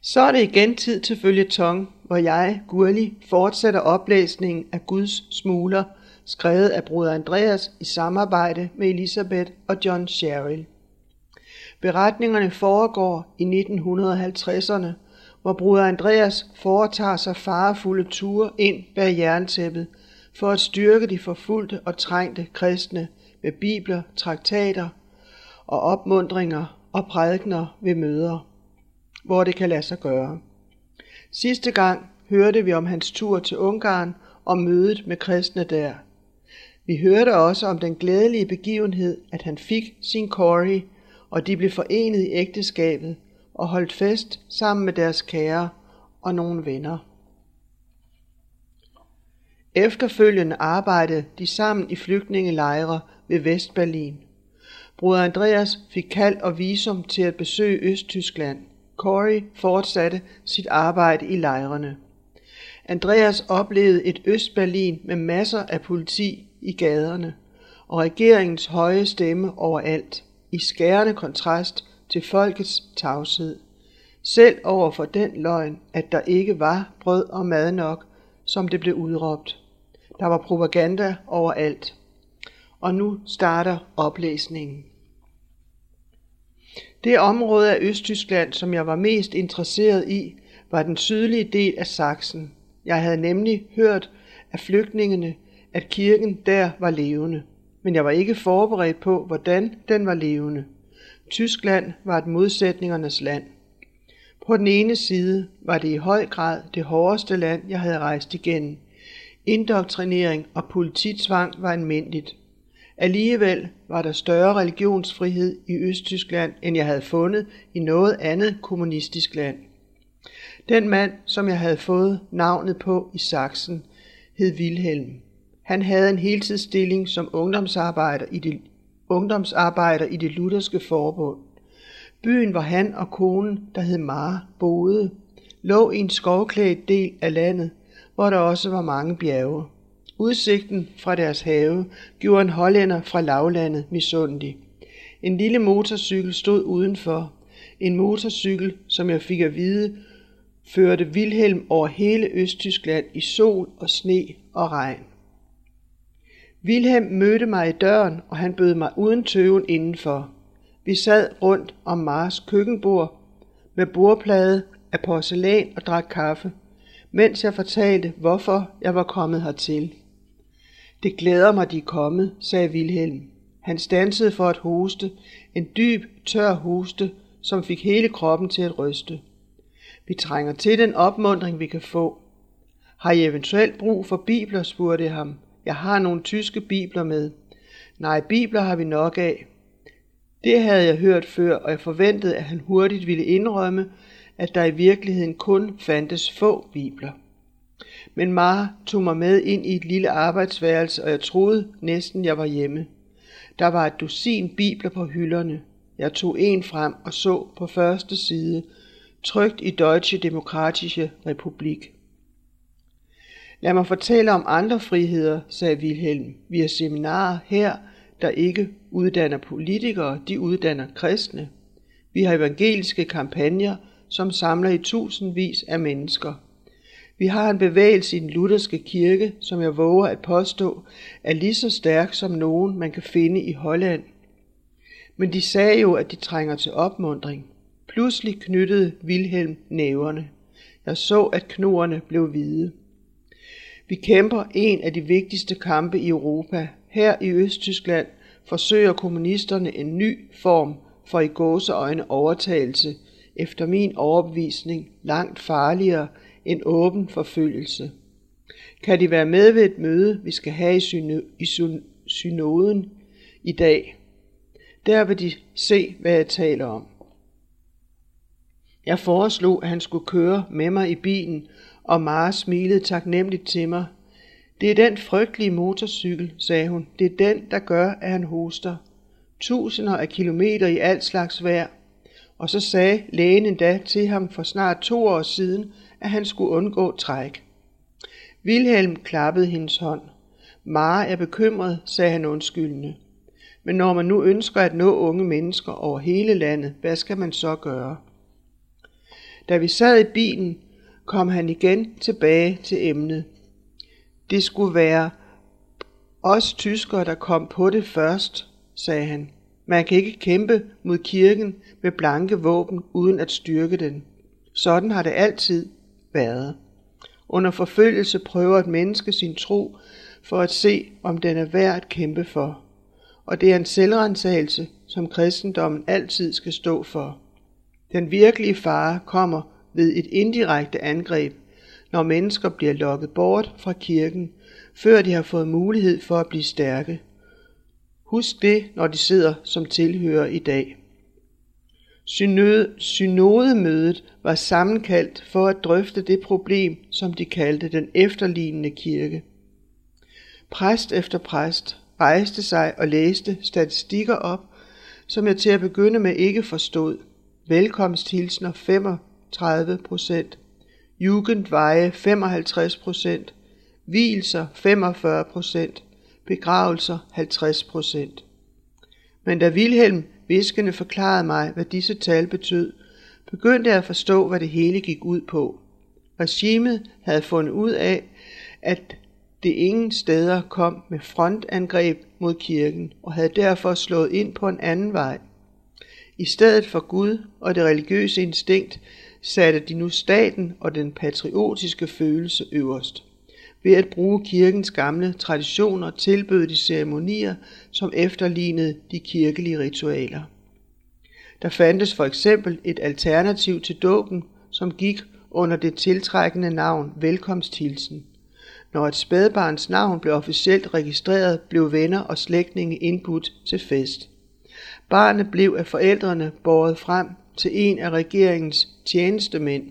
Så er det igen tid til følge tong, hvor jeg, Gurli, fortsætter oplæsningen af Guds smugler, skrevet af bruder Andreas i samarbejde med Elisabeth og John Sherrill. Beretningerne foregår i 1950'erne, hvor bruder Andreas foretager sig farefulde ture ind bag jerntæppet for at styrke de forfulgte og trængte kristne med bibler, traktater og opmundringer og prædikner ved møder, hvor det kan lade sig gøre. Sidste gang hørte vi om hans tur til Ungarn og mødet med kristne der. Vi hørte også om den glædelige begivenhed, at han fik sin Cory, og de blev forenet i ægteskabet og holdt fest sammen med deres kære og nogle venner. Efterfølgende arbejdede de sammen i flygtningelejre ved Vestberlin. Bruder Andreas fik kald og visum til at besøge Østtyskland. Corey fortsatte sit arbejde i lejrene. Andreas oplevede et Østberlin med masser af politi i gaderne og regeringens høje stemme overalt, i skærende kontrast til folkets tavshed. Selv over for den løgn, at der ikke var brød og mad nok, som det blev udråbt. Der var propaganda overalt. Og nu starter oplæsningen. Det område af Østtyskland, som jeg var mest interesseret i, var den sydlige del af Sachsen. Jeg havde nemlig hørt af flygtningene, at kirken der var levende, men jeg var ikke forberedt på, hvordan den var levende. Tyskland var et modsætningernes land. På den ene side var det i høj grad det hårdeste land, jeg havde rejst igennem. Indoktrinering og polititvang var almindeligt. Alligevel var der større religionsfrihed i Østtyskland, end jeg havde fundet i noget andet kommunistisk land. Den mand, som jeg havde fået navnet på i Sachsen, hed Wilhelm. Han havde en heltidsstilling som ungdomsarbejder i det, ungdomsarbejder i det lutherske forbund. Byen, hvor han og konen, der hed Mar, boede, lå i en skovklædt del af landet, hvor der også var mange bjerge. Udsigten fra deres have gjorde en hollænder fra lavlandet misundelig. En lille motorcykel stod udenfor. En motorcykel, som jeg fik at vide, førte Wilhelm over hele Østtyskland i sol og sne og regn. Wilhelm mødte mig i døren, og han bød mig uden tøven indenfor. Vi sad rundt om Mars køkkenbord med bordplade af porcelæn og drak kaffe, mens jeg fortalte, hvorfor jeg var kommet hertil. Det glæder mig, de er kommet, sagde Vilhelm. Han stansede for at hoste, en dyb, tør hoste, som fik hele kroppen til at ryste. Vi trænger til den opmundring, vi kan få. Har I eventuelt brug for bibler, spurgte jeg ham. Jeg har nogle tyske bibler med. Nej, bibler har vi nok af. Det havde jeg hørt før, og jeg forventede, at han hurtigt ville indrømme, at der i virkeligheden kun fandtes få bibler. Men Mar tog mig med ind i et lille arbejdsværelse, og jeg troede næsten, jeg var hjemme. Der var et dusin bibler på hylderne. Jeg tog en frem og så på første side, trygt i Deutsche Demokratische Republik. Lad mig fortælle om andre friheder, sagde Wilhelm. Vi har seminarer her, der ikke uddanner politikere, de uddanner kristne. Vi har evangeliske kampagner, som samler i tusindvis af mennesker. Vi har en bevægelse i den lutherske kirke, som jeg våger at påstå, er lige så stærk som nogen, man kan finde i Holland. Men de sagde jo, at de trænger til opmundring. Pludselig knyttede Wilhelm næverne. Jeg så, at knoerne blev hvide. Vi kæmper en af de vigtigste kampe i Europa. Her i Østtyskland forsøger kommunisterne en ny form for i gåseøjne overtagelse, efter min overbevisning langt farligere en åben forfølgelse. Kan de være med ved et møde, vi skal have i synoden i dag? Der vil de se, hvad jeg taler om. Jeg foreslog, at han skulle køre med mig i bilen, og Mara smilede taknemmeligt til mig. Det er den frygtelige motorcykel, sagde hun. Det er den, der gør, at han hoster. Tusinder af kilometer i alt slags vejr. Og så sagde lægen endda til ham for snart to år siden, at han skulle undgå træk. Vilhelm klappede hendes hånd. Mare er bekymret, sagde han undskyldende. Men når man nu ønsker at nå unge mennesker over hele landet, hvad skal man så gøre? Da vi sad i bilen, kom han igen tilbage til emnet. Det skulle være os tyskere, der kom på det først, sagde han. Man kan ikke kæmpe mod kirken med blanke våben uden at styrke den. Sådan har det altid været. Under forfølgelse prøver et menneske sin tro for at se, om den er værd at kæmpe for. Og det er en selvrensagelse, som kristendommen altid skal stå for. Den virkelige fare kommer ved et indirekte angreb, når mennesker bliver lokket bort fra kirken, før de har fået mulighed for at blive stærke. Husk det, når de sidder som tilhører i dag. Synodemødet var sammenkaldt for at drøfte det problem, som de kaldte den efterlignende kirke. Præst efter præst rejste sig og læste statistikker op, som jeg til at begynde med ikke forstod. Velkomsthilsner 35 procent, Jugendveje 55 procent, Hvilser 45 procent, begravelser 50 procent. Men da Wilhelm viskende forklarede mig, hvad disse tal betød, begyndte jeg at forstå, hvad det hele gik ud på. Regimet havde fundet ud af, at det ingen steder kom med frontangreb mod kirken, og havde derfor slået ind på en anden vej. I stedet for Gud og det religiøse instinkt satte de nu staten og den patriotiske følelse øverst. Ved at bruge kirkens gamle traditioner tilbød de ceremonier, som efterlignede de kirkelige ritualer. Der fandtes for eksempel et alternativ til dåben, som gik under det tiltrækkende navn velkomsthilsen. Når et spædbarns navn blev officielt registreret, blev venner og slægtninge indbudt til fest. Barnet blev af forældrene båret frem til en af regeringens tjenestemænd,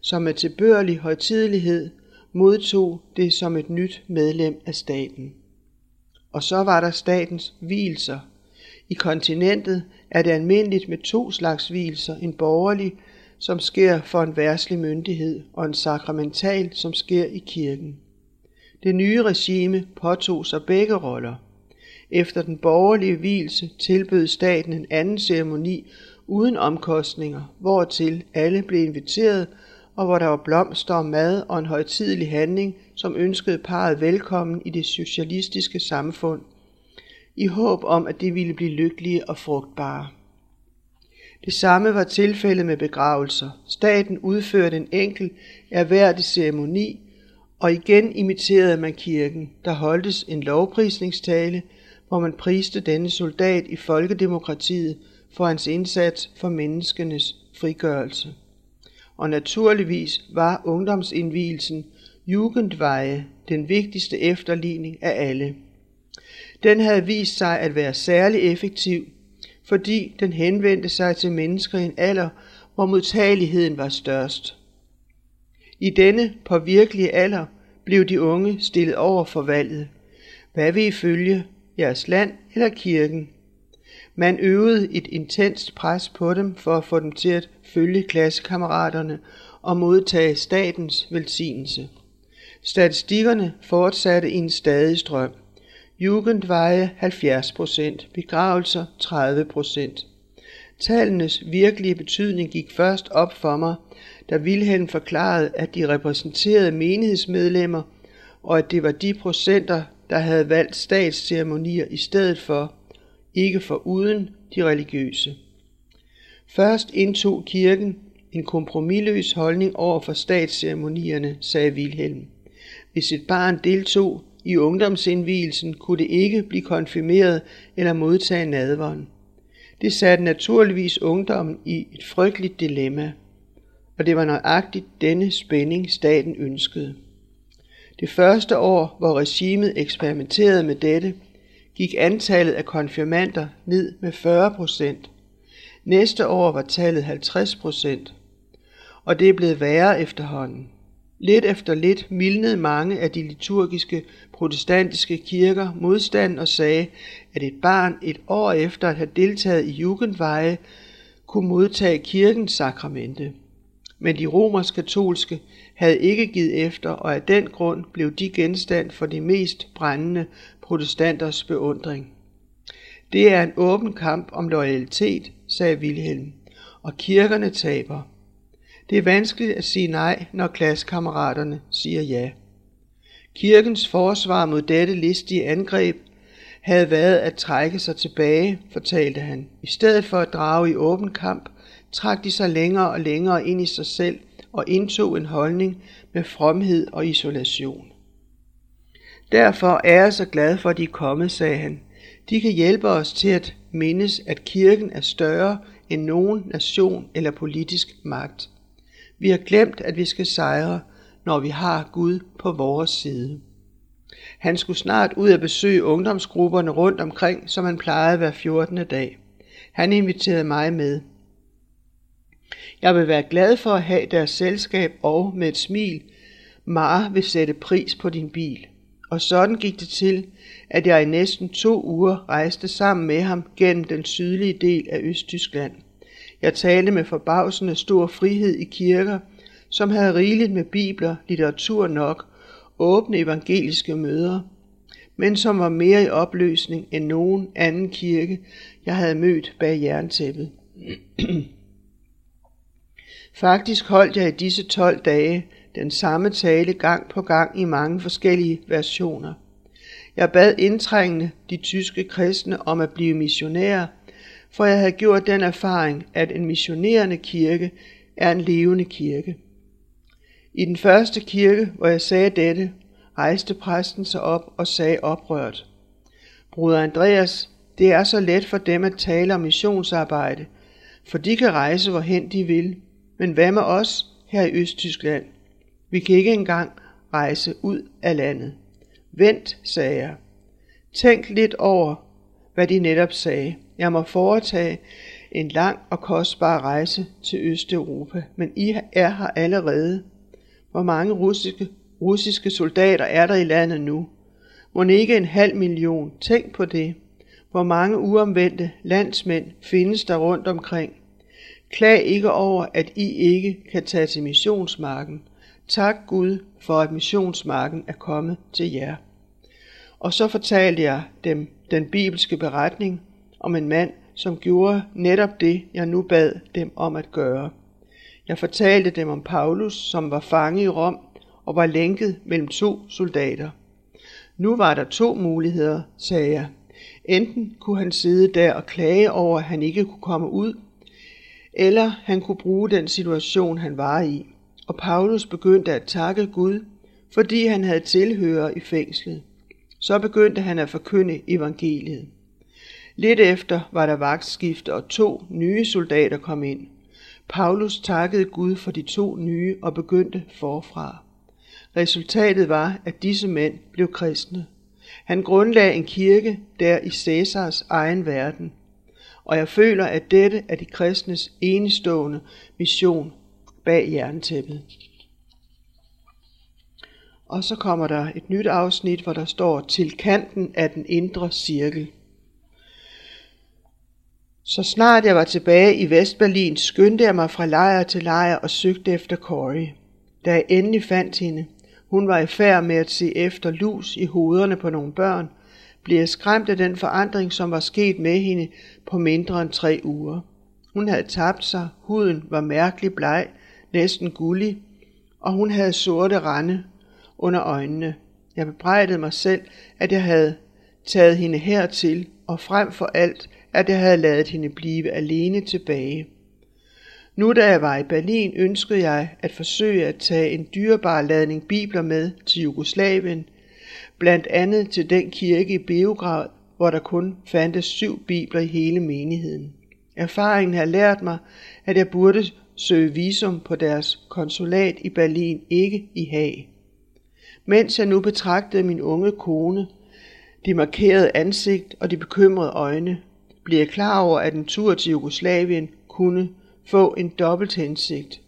som med tilbørlig højtidelighed modtog det som et nyt medlem af staten. Og så var der statens hvilser. I kontinentet er det almindeligt med to slags hvilser, en borgerlig, som sker for en værslig myndighed, og en sakramental, som sker i kirken. Det nye regime påtog sig begge roller. Efter den borgerlige hvilse tilbød staten en anden ceremoni uden omkostninger, hvortil alle blev inviteret, og hvor der var blomster og mad og en højtidelig handling, som ønskede parret velkommen i det socialistiske samfund, i håb om, at det ville blive lykkelige og frugtbare. Det samme var tilfældet med begravelser. Staten udførte en enkel, erhverdig ceremoni, og igen imiterede man kirken. Der holdtes en lovprisningstale, hvor man priste denne soldat i folkedemokratiet for hans indsats for menneskenes frigørelse. Og naturligvis var ungdomsindvielsen Jugendveje den vigtigste efterligning af alle. Den havde vist sig at være særlig effektiv, fordi den henvendte sig til mennesker i en alder, hvor modtageligheden var størst. I denne påvirkelige alder blev de unge stillet over for valget. Hvad vil I følge, jeres land eller kirken? Man øvede et intenst pres på dem for at få dem til at følge klassekammeraterne og modtage statens velsignelse. Statistikkerne fortsatte i en stadig strøm. Jugendveje 70 procent, begravelser 30 procent. Tallenes virkelige betydning gik først op for mig, da Wilhelm forklarede, at de repræsenterede menighedsmedlemmer, og at det var de procenter, der havde valgt statsceremonier i stedet for, ikke for uden de religiøse. Først indtog kirken en kompromilløs holdning over for statsceremonierne, sagde Wilhelm. Hvis et barn deltog i ungdomsindvielsen, kunne det ikke blive konfirmeret eller modtage nadvånd. Det satte naturligvis ungdommen i et frygteligt dilemma, og det var nøjagtigt denne spænding staten ønskede. Det første år, hvor regimet eksperimenterede med dette, gik antallet af konfirmander ned med 40 procent. Næste år var tallet 50 procent, og det er blevet værre efterhånden. Lidt efter lidt mildnede mange af de liturgiske protestantiske kirker modstand og sagde, at et barn et år efter at have deltaget i jugendveje kunne modtage kirkens sakramente. Men de romersk-katolske havde ikke givet efter, og af den grund blev de genstand for de mest brændende protestanters beundring. Det er en åben kamp om loyalitet, sagde Wilhelm, og kirkerne taber. Det er vanskeligt at sige nej, når klassekammeraterne siger ja. Kirkens forsvar mod dette listige angreb havde været at trække sig tilbage, fortalte han. I stedet for at drage i åben kamp, trak de sig længere og længere ind i sig selv og indtog en holdning med fromhed og isolation. Derfor er jeg så glad for, at de er kommet, sagde han. De kan hjælpe os til at mindes, at kirken er større end nogen nation eller politisk magt. Vi har glemt, at vi skal sejre, når vi har Gud på vores side. Han skulle snart ud at besøge ungdomsgrupperne rundt omkring, som han plejede hver 14. dag. Han inviterede mig med. Jeg vil være glad for at have deres selskab og med et smil, Mar vil sætte pris på din bil. Og sådan gik det til, at jeg i næsten to uger rejste sammen med ham gennem den sydlige del af Østtyskland. Jeg talte med forbavsende stor frihed i kirker, som havde rigeligt med bibler, litteratur nok, åbne evangeliske møder, men som var mere i opløsning end nogen anden kirke, jeg havde mødt bag jerntæppet. Faktisk holdt jeg i disse 12 dage den samme tale gang på gang i mange forskellige versioner. Jeg bad indtrængende de tyske kristne om at blive missionærer, for jeg havde gjort den erfaring, at en missionerende kirke er en levende kirke. I den første kirke, hvor jeg sagde dette, rejste præsten sig op og sagde oprørt. Bruder Andreas, det er så let for dem at tale om missionsarbejde, for de kan rejse hvorhen de vil. Men hvad med os her i Østtyskland? Vi kan ikke engang rejse ud af landet. Vent, sagde jeg. Tænk lidt over, hvad de netop sagde. Jeg må foretage en lang og kostbar rejse til Østeuropa, men I er her allerede. Hvor mange russiske, russiske soldater er der i landet nu? Må ikke en halv million? Tænk på det. Hvor mange uomvendte landsmænd findes der rundt omkring? Klag ikke over, at I ikke kan tage til missionsmarken. Tak Gud for, at missionsmarken er kommet til jer. Og så fortalte jeg dem den bibelske beretning om en mand, som gjorde netop det, jeg nu bad dem om at gøre. Jeg fortalte dem om Paulus, som var fange i Rom og var lænket mellem to soldater. Nu var der to muligheder, sagde jeg. Enten kunne han sidde der og klage over, at han ikke kunne komme ud, eller han kunne bruge den situation, han var i. Og Paulus begyndte at takke Gud, fordi han havde tilhører i fængslet. Så begyndte han at forkynde evangeliet. Lidt efter var der vagtskifte, og to nye soldater kom ind. Paulus takkede Gud for de to nye og begyndte forfra. Resultatet var, at disse mænd blev kristne. Han grundlagde en kirke der i Cæsars egen verden. Og jeg føler, at dette er de kristnes enestående mission bag jerntæppet. Og så kommer der et nyt afsnit, hvor der står til kanten af den indre cirkel. Så snart jeg var tilbage i Vestberlin, skyndte jeg mig fra lejr til lejr og søgte efter Corey. Da jeg endelig fandt hende, hun var i færd med at se efter lus i hovederne på nogle børn, blev jeg skræmt af den forandring, som var sket med hende på mindre end tre uger. Hun havde tabt sig, huden var mærkelig bleg, næsten gullig, og hun havde sorte rande under øjnene. Jeg bebrejdede mig selv, at jeg havde taget hende hertil, og frem for alt, at jeg havde ladet hende blive alene tilbage. Nu da jeg var i Berlin, ønskede jeg at forsøge at tage en dyrebar ladning bibler med til Jugoslavien, blandt andet til den kirke i Beograd, hvor der kun fandtes syv bibler i hele menigheden. Erfaringen har lært mig, at jeg burde søge visum på deres konsulat i Berlin, ikke i Haag. Mens jeg nu betragtede min unge kone, de markerede ansigt og de bekymrede øjne, blev jeg klar over, at en tur til Jugoslavien kunne få en dobbelt hensigt.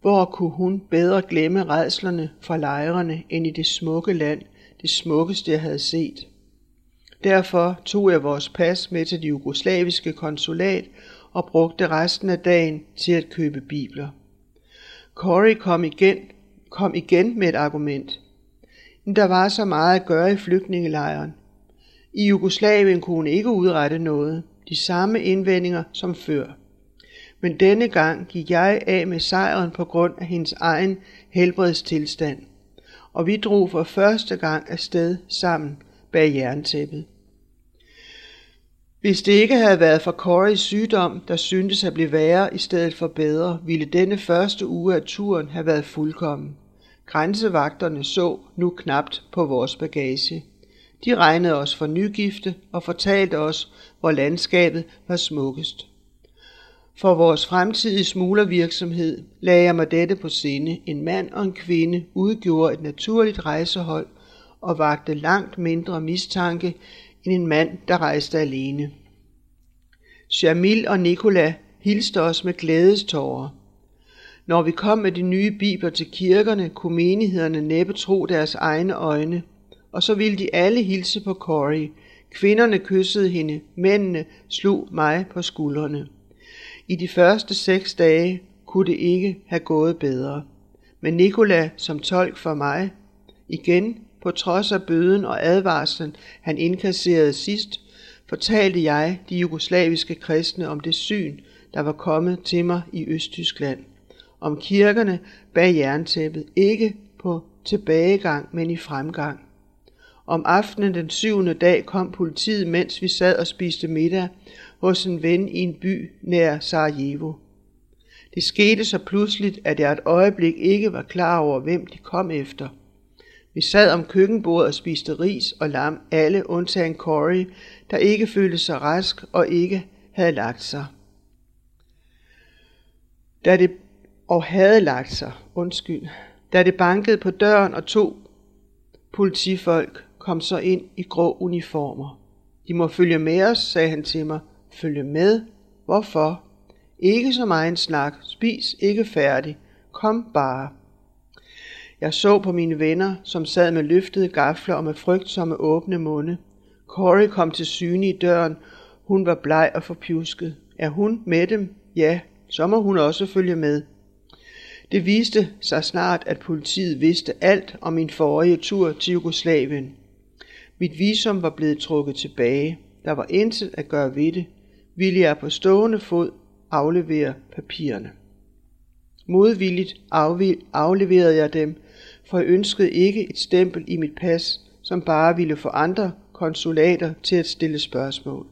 Hvor kunne hun bedre glemme redslerne fra lejrene end i det smukke land, det smukkeste jeg havde set. Derfor tog jeg vores pas med til det jugoslaviske konsulat og brugte resten af dagen til at købe bibler. Corey kom igen, kom igen med et argument. Men der var så meget at gøre i flygtningelejren. I Jugoslavien kunne hun ikke udrette noget. De samme indvendinger som før. Men denne gang gik jeg af med sejren på grund af hendes egen helbredstilstand, og vi drog for første gang afsted sammen bag jerntæppet. Hvis det ikke havde været for Corys sygdom, der syntes at blive værre i stedet for bedre, ville denne første uge af turen have været fuldkommen. Grænsevagterne så nu knapt på vores bagage. De regnede os for nygifte og fortalte os, hvor landskabet var smukkest. For vores fremtidige smuglervirksomhed lagde jeg mig dette på sinde. En mand og en kvinde udgjorde et naturligt rejsehold og vagte langt mindre mistanke end en mand, der rejste alene. Jamil og Nikola hilste os med glædestårer. Når vi kom med de nye bibler til kirkerne, kunne menighederne næppe tro deres egne øjne, og så ville de alle hilse på Corey. Kvinderne kyssede hende, mændene slog mig på skuldrene. I de første seks dage kunne det ikke have gået bedre. Men Nikola som tolk for mig, igen på trods af bøden og advarslen, han indkasserede sidst, fortalte jeg de jugoslaviske kristne om det syn, der var kommet til mig i Østtyskland. Om kirkerne bag jerntæppet, ikke på tilbagegang, men i fremgang. Om aftenen den syvende dag kom politiet, mens vi sad og spiste middag hos en ven i en by nær Sarajevo. Det skete så pludseligt, at jeg et øjeblik ikke var klar over, hvem de kom efter. Vi sad om køkkenbordet og spiste ris og lam, alle undtagen Corey, der ikke følte sig rask og ikke havde lagt sig. Da det, og havde lagt sig, undskyld, da det bankede på døren og to politifolk kom så ind i grå uniformer. De må følge med os, sagde han til mig. Følge med? Hvorfor? Ikke så meget snak. Spis ikke færdig. Kom bare. Jeg så på mine venner, som sad med løftede gafler og med frygtsomme åbne munde. Corey kom til syne i døren. Hun var bleg og forpjusket. Er hun med dem? Ja, så må hun også følge med. Det viste sig snart, at politiet vidste alt om min forrige tur til Jugoslavien. Mit visum var blevet trukket tilbage. Der var intet at gøre ved det. Ville jeg på stående fod aflevere papirerne. Modvilligt afleverede jeg dem, for jeg ønskede ikke et stempel i mit pas, som bare ville få andre konsulater til at stille spørgsmål.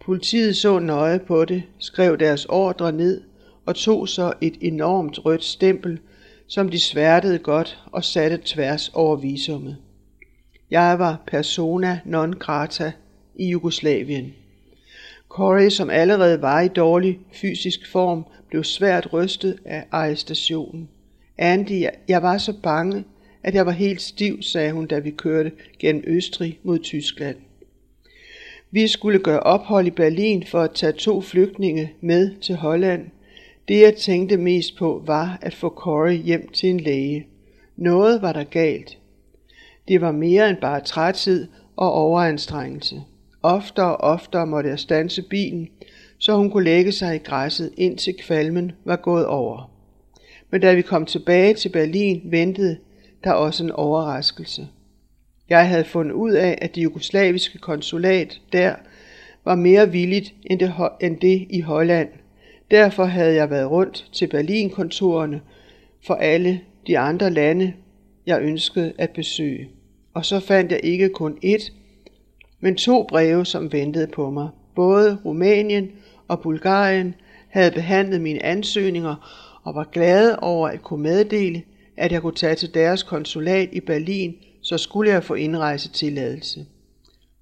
Politiet så nøje på det, skrev deres ordre ned og tog så et enormt rødt stempel, som de sværtede godt og satte tværs over visummet. Jeg var persona non grata i Jugoslavien. Corey, som allerede var i dårlig fysisk form, blev svært rystet af arrestationen. Andy, jeg var så bange, at jeg var helt stiv, sagde hun, da vi kørte gennem Østrig mod Tyskland. Vi skulle gøre ophold i Berlin for at tage to flygtninge med til Holland. Det jeg tænkte mest på var at få Corey hjem til en læge. Noget var der galt. Det var mere end bare træthed og overanstrengelse. Oftere og oftere måtte jeg stanse bilen, så hun kunne lægge sig i græsset, indtil kvalmen var gået over. Men da vi kom tilbage til Berlin, ventede der også en overraskelse. Jeg havde fundet ud af, at det jugoslaviske konsulat der var mere villigt end det, end det i Holland. Derfor havde jeg været rundt til Berlin-kontorerne for alle de andre lande, jeg ønskede at besøge. Og så fandt jeg ikke kun ét, men to breve, som ventede på mig. Både Rumænien og Bulgarien havde behandlet mine ansøgninger og var glade over at kunne meddele, at jeg kunne tage til deres konsulat i Berlin, så skulle jeg få indrejsetilladelse.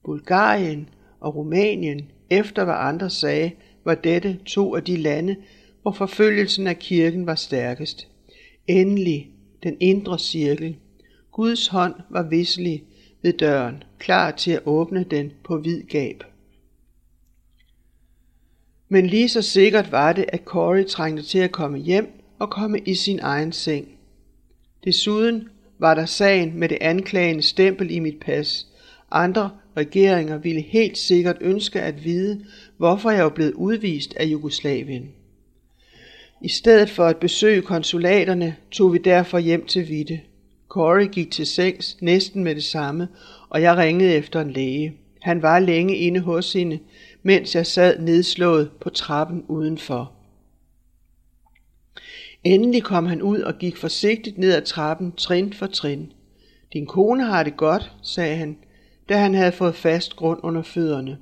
Bulgarien og Rumænien, efter hvad andre sagde, var dette to af de lande, hvor forfølgelsen af kirken var stærkest. Endelig den indre cirkel. Guds hånd var visselig ved døren, klar til at åbne den på vid gab. Men lige så sikkert var det, at Corey trængte til at komme hjem og komme i sin egen seng. Desuden var der sagen med det anklagende stempel i mit pas. Andre regeringer ville helt sikkert ønske at vide, hvorfor jeg var blevet udvist af Jugoslavien. I stedet for at besøge konsulaterne, tog vi derfor hjem til Vitte. Corey gik til sengs næsten med det samme, og jeg ringede efter en læge. Han var længe inde hos hende, mens jeg sad nedslået på trappen udenfor. Endelig kom han ud og gik forsigtigt ned ad trappen, trin for trin. Din kone har det godt, sagde han, da han havde fået fast grund under fødderne.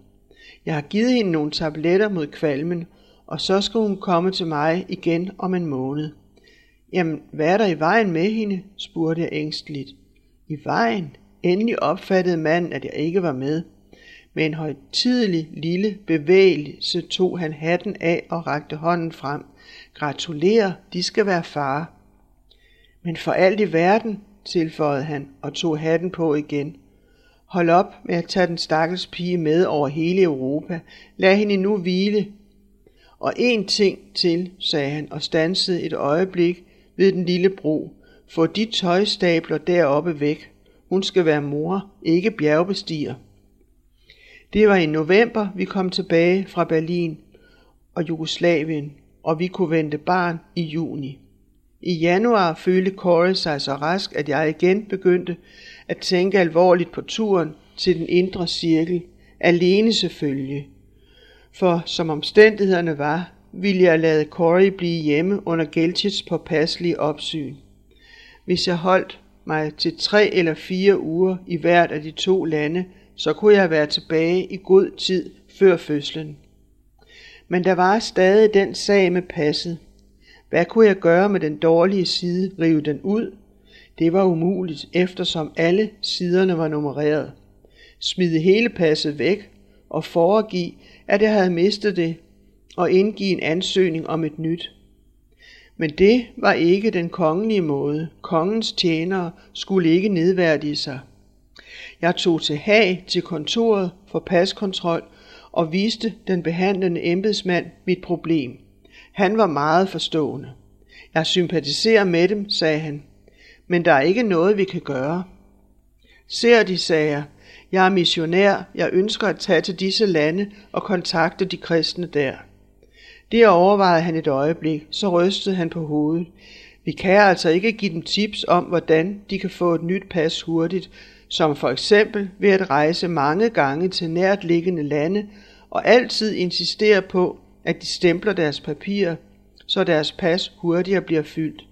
Jeg har givet hende nogle tabletter mod kvalmen, og så skal hun komme til mig igen om en måned. Jamen, hvad er der i vejen med hende? spurgte jeg ængsteligt. I vejen? Endelig opfattede manden, at jeg ikke var med. Med en højtidelig lille bevægelse tog han hatten af og rakte hånden frem. Gratulerer, de skal være far. Men for alt i verden, tilføjede han og tog hatten på igen. Hold op med at tage den stakkels pige med over hele Europa. Lad hende nu hvile. Og en ting til, sagde han og stansede et øjeblik ved den lille bro. Få de tøjstabler deroppe væk. Hun skal være mor, ikke bjergbestiger. Det var i november, vi kom tilbage fra Berlin og Jugoslavien, og vi kunne vente barn i juni. I januar følte Corey sig så rask, at jeg igen begyndte at tænke alvorligt på turen til den indre cirkel, alene selvfølgelig. For som omstændighederne var, ville jeg lade Corey blive hjemme under Geltits påpasselige opsyn. Hvis jeg holdt mig til tre eller fire uger i hvert af de to lande, så kunne jeg være tilbage i god tid før fødslen. Men der var stadig den sag med passet. Hvad kunne jeg gøre med den dårlige side? Rive den ud? Det var umuligt, eftersom alle siderne var nummereret. Smide hele passet væk og foregive, at jeg havde mistet det, og indgive en ansøgning om et nyt. Men det var ikke den kongelige måde. Kongens tjenere skulle ikke nedværdige sig. Jeg tog til Hag til kontoret for paskontrol og viste den behandlende embedsmand mit problem. Han var meget forstående. Jeg sympatiserer med dem, sagde han, men der er ikke noget, vi kan gøre. Ser de, sagde jeg, jeg er missionær, jeg ønsker at tage til disse lande og kontakte de kristne der. Det overvejede han et øjeblik, så rystede han på hovedet. Vi kan altså ikke give dem tips om, hvordan de kan få et nyt pas hurtigt, som for eksempel ved at rejse mange gange til nært liggende lande og altid insistere på, at de stempler deres papirer, så deres pas hurtigere bliver fyldt.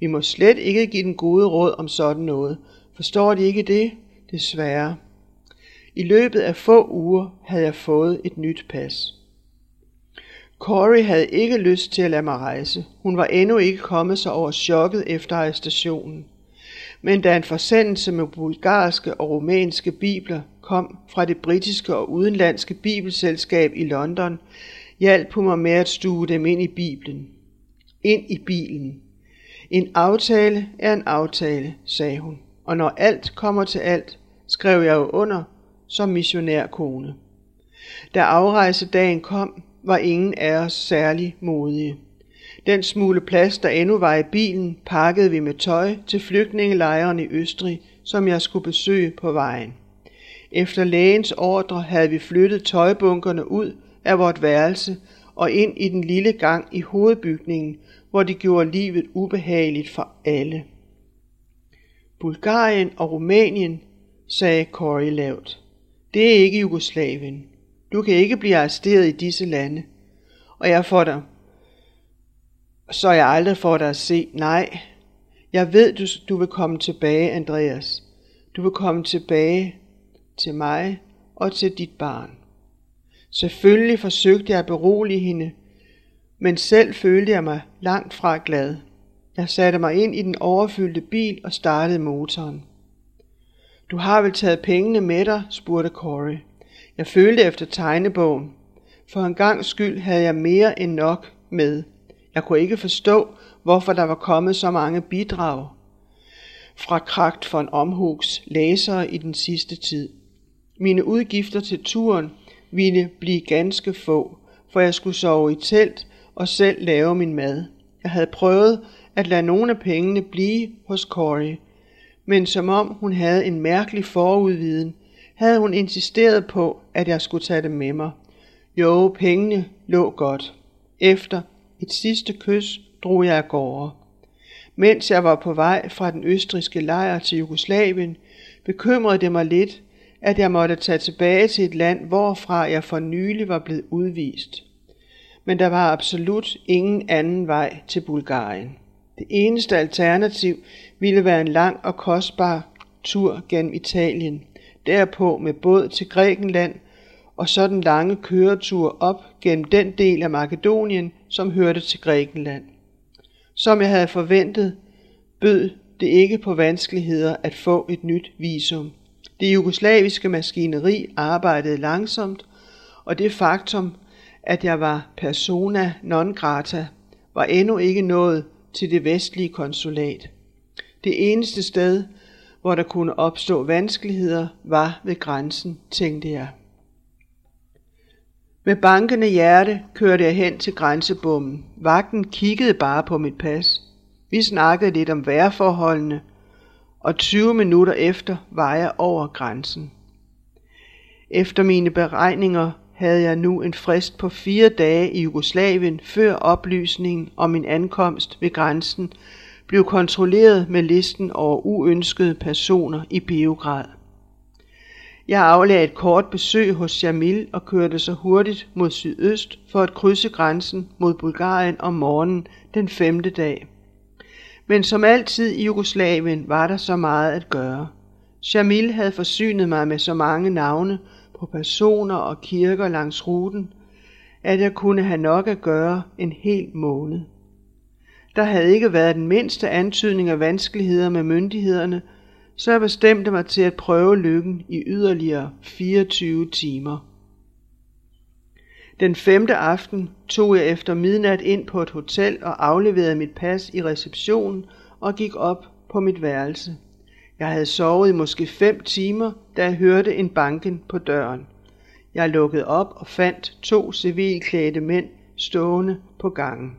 Vi må slet ikke give den gode råd om sådan noget. Forstår de ikke det? Desværre. I løbet af få uger havde jeg fået et nyt pas. Corey havde ikke lyst til at lade mig rejse. Hun var endnu ikke kommet sig over chokket efter arrestationen. Men da en forsendelse med bulgarske og rumænske bibler kom fra det britiske og udenlandske bibelselskab i London, hjalp hun mig med at stue dem ind i Bibelen. Ind i bilen. En aftale er en aftale, sagde hun, og når alt kommer til alt, skrev jeg jo under som missionærkone. Da afrejsedagen kom, var ingen af os særlig modige. Den smule plads, der endnu var i bilen, pakkede vi med tøj til flygtningelejren i Østrig, som jeg skulle besøge på vejen. Efter lægens ordre havde vi flyttet tøjbunkerne ud af vort værelse og ind i den lille gang i hovedbygningen, hvor de gjorde livet ubehageligt for alle. Bulgarien og Rumænien, sagde Corey lavt. Det er ikke Jugoslavien. Du kan ikke blive arresteret i disse lande. Og jeg får dig, så jeg aldrig får dig at se. Nej, jeg ved, du, du vil komme tilbage, Andreas. Du vil komme tilbage til mig og til dit barn. Selvfølgelig forsøgte jeg at berolige hende, men selv følte jeg mig langt fra glad. Jeg satte mig ind i den overfyldte bil og startede motoren. Du har vel taget pengene med dig, spurgte Corey. Jeg følte efter tegnebogen. For en gang skyld havde jeg mere end nok med. Jeg kunne ikke forstå, hvorfor der var kommet så mange bidrag fra Kragt von Omhugs læsere i den sidste tid. Mine udgifter til turen ville blive ganske få, for jeg skulle sove i telt og selv lave min mad. Jeg havde prøvet at lade nogle af pengene blive hos Corey, men som om hun havde en mærkelig forudviden, havde hun insisteret på, at jeg skulle tage dem med mig. Jo, pengene lå godt. Efter et sidste kys drog jeg af gårde. Mens jeg var på vej fra den østriske lejr til Jugoslavien, bekymrede det mig lidt, at jeg måtte tage tilbage til et land, hvorfra jeg for nylig var blevet udvist. Men der var absolut ingen anden vej til Bulgarien. Det eneste alternativ ville være en lang og kostbar tur gennem Italien, derpå med båd til Grækenland og så den lange køretur op gennem den del af Makedonien, som hørte til Grækenland. Som jeg havde forventet, bød det ikke på vanskeligheder at få et nyt visum. Det jugoslaviske maskineri arbejdede langsomt, og det faktum, at jeg var persona non grata, var endnu ikke nået til det vestlige konsulat. Det eneste sted, hvor der kunne opstå vanskeligheder, var ved grænsen, tænkte jeg. Med bankende hjerte kørte jeg hen til grænsebommen. Vagten kiggede bare på mit pas. Vi snakkede lidt om vejrforholdene, og 20 minutter efter var jeg over grænsen. Efter mine beregninger havde jeg nu en frist på fire dage i Jugoslavien, før oplysningen om min ankomst ved grænsen blev kontrolleret med listen over uønskede personer i Beograd. Jeg aflagde et kort besøg hos Jamil og kørte så hurtigt mod sydøst for at krydse grænsen mod Bulgarien om morgenen den femte dag. Men som altid i Jugoslavien var der så meget at gøre. Jamil havde forsynet mig med så mange navne på personer og kirker langs ruten, at jeg kunne have nok at gøre en hel måned. Der havde ikke været den mindste antydning af vanskeligheder med myndighederne, så jeg bestemte mig til at prøve lykken i yderligere 24 timer. Den femte aften tog jeg efter midnat ind på et hotel og afleverede mit pas i receptionen og gik op på mit værelse. Jeg havde sovet i måske fem timer, da jeg hørte en banken på døren. Jeg lukkede op og fandt to civilklædte mænd stående på gangen.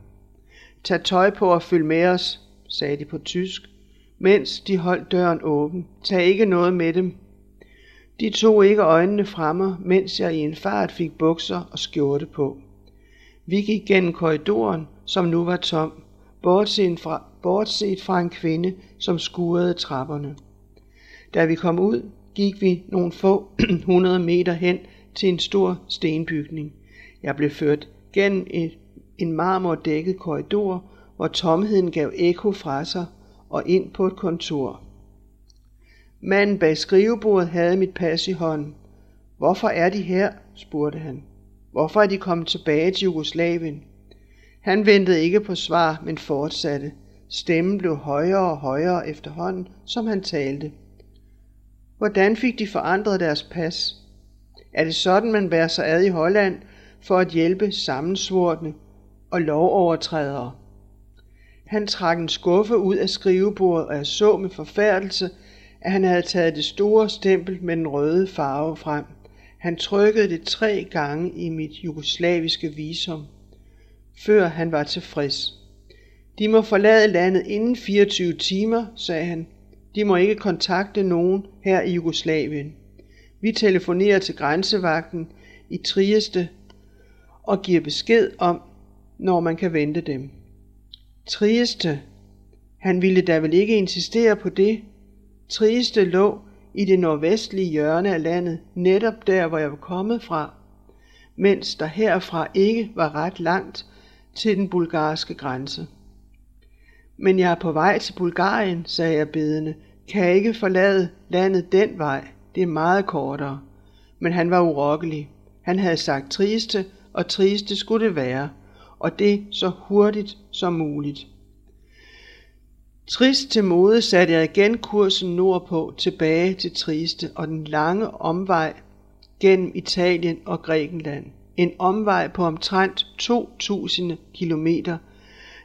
Tag tøj på og følg med os, sagde de på tysk, mens de holdt døren åben. Tag ikke noget med dem. De tog ikke øjnene fra mig, mens jeg i en fart fik bukser og skjorte på. Vi gik gennem korridoren, som nu var tom, bortset fra, bortset fra en kvinde, som skurede trapperne. Da vi kom ud, gik vi nogle få hundrede meter hen til en stor stenbygning. Jeg blev ført gennem et, en marmordækket korridor, hvor tomheden gav ekko fra sig, og ind på et kontor. Manden bag skrivebordet havde mit pas i hånden. Hvorfor er de her? spurgte han. Hvorfor er de kommet tilbage til Jugoslavien? Han ventede ikke på svar, men fortsatte. Stemmen blev højere og højere efterhånden, som han talte. Hvordan fik de forandret deres pas? Er det sådan, man bærer sig ad i Holland for at hjælpe sammensvortne og lovovertrædere? Han trak en skuffe ud af skrivebordet, og jeg så med forfærdelse, at han havde taget det store stempel med den røde farve frem. Han trykkede det tre gange i mit jugoslaviske visum, før han var tilfreds. De må forlade landet inden 24 timer, sagde han. De må ikke kontakte nogen her i Jugoslavien. Vi telefonerer til grænsevagten i Trieste og giver besked om, når man kan vente dem. Trieste. Han ville da vel ikke insistere på det. Trieste lå i det nordvestlige hjørne af landet, netop der, hvor jeg var kommet fra, mens der herfra ikke var ret langt til den bulgarske grænse. Men jeg er på vej til Bulgarien, sagde jeg bedende. Kan jeg ikke forlade landet den vej? Det er meget kortere. Men han var urokkelig. Han havde sagt triste, og triste skulle det være, og det så hurtigt som muligt. Trist til mode satte jeg igen kursen nordpå tilbage til Triste og den lange omvej gennem Italien og Grækenland. En omvej på omtrent 2.000 kilometer,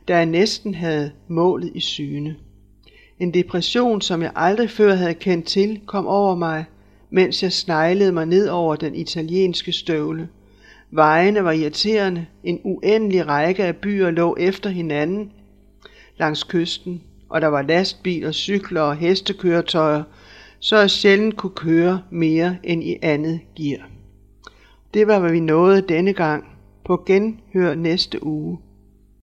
da jeg næsten havde målet i syne. En depression, som jeg aldrig før havde kendt til, kom over mig, mens jeg sneglede mig ned over den italienske støvle. Vejene var irriterende, en uendelig række af byer lå efter hinanden langs kysten, og der var lastbiler, cykler og hestekøretøjer, så jeg sjældent kunne køre mere end i andet gear. Det var, hvad vi nåede denne gang. På genhør næste uge.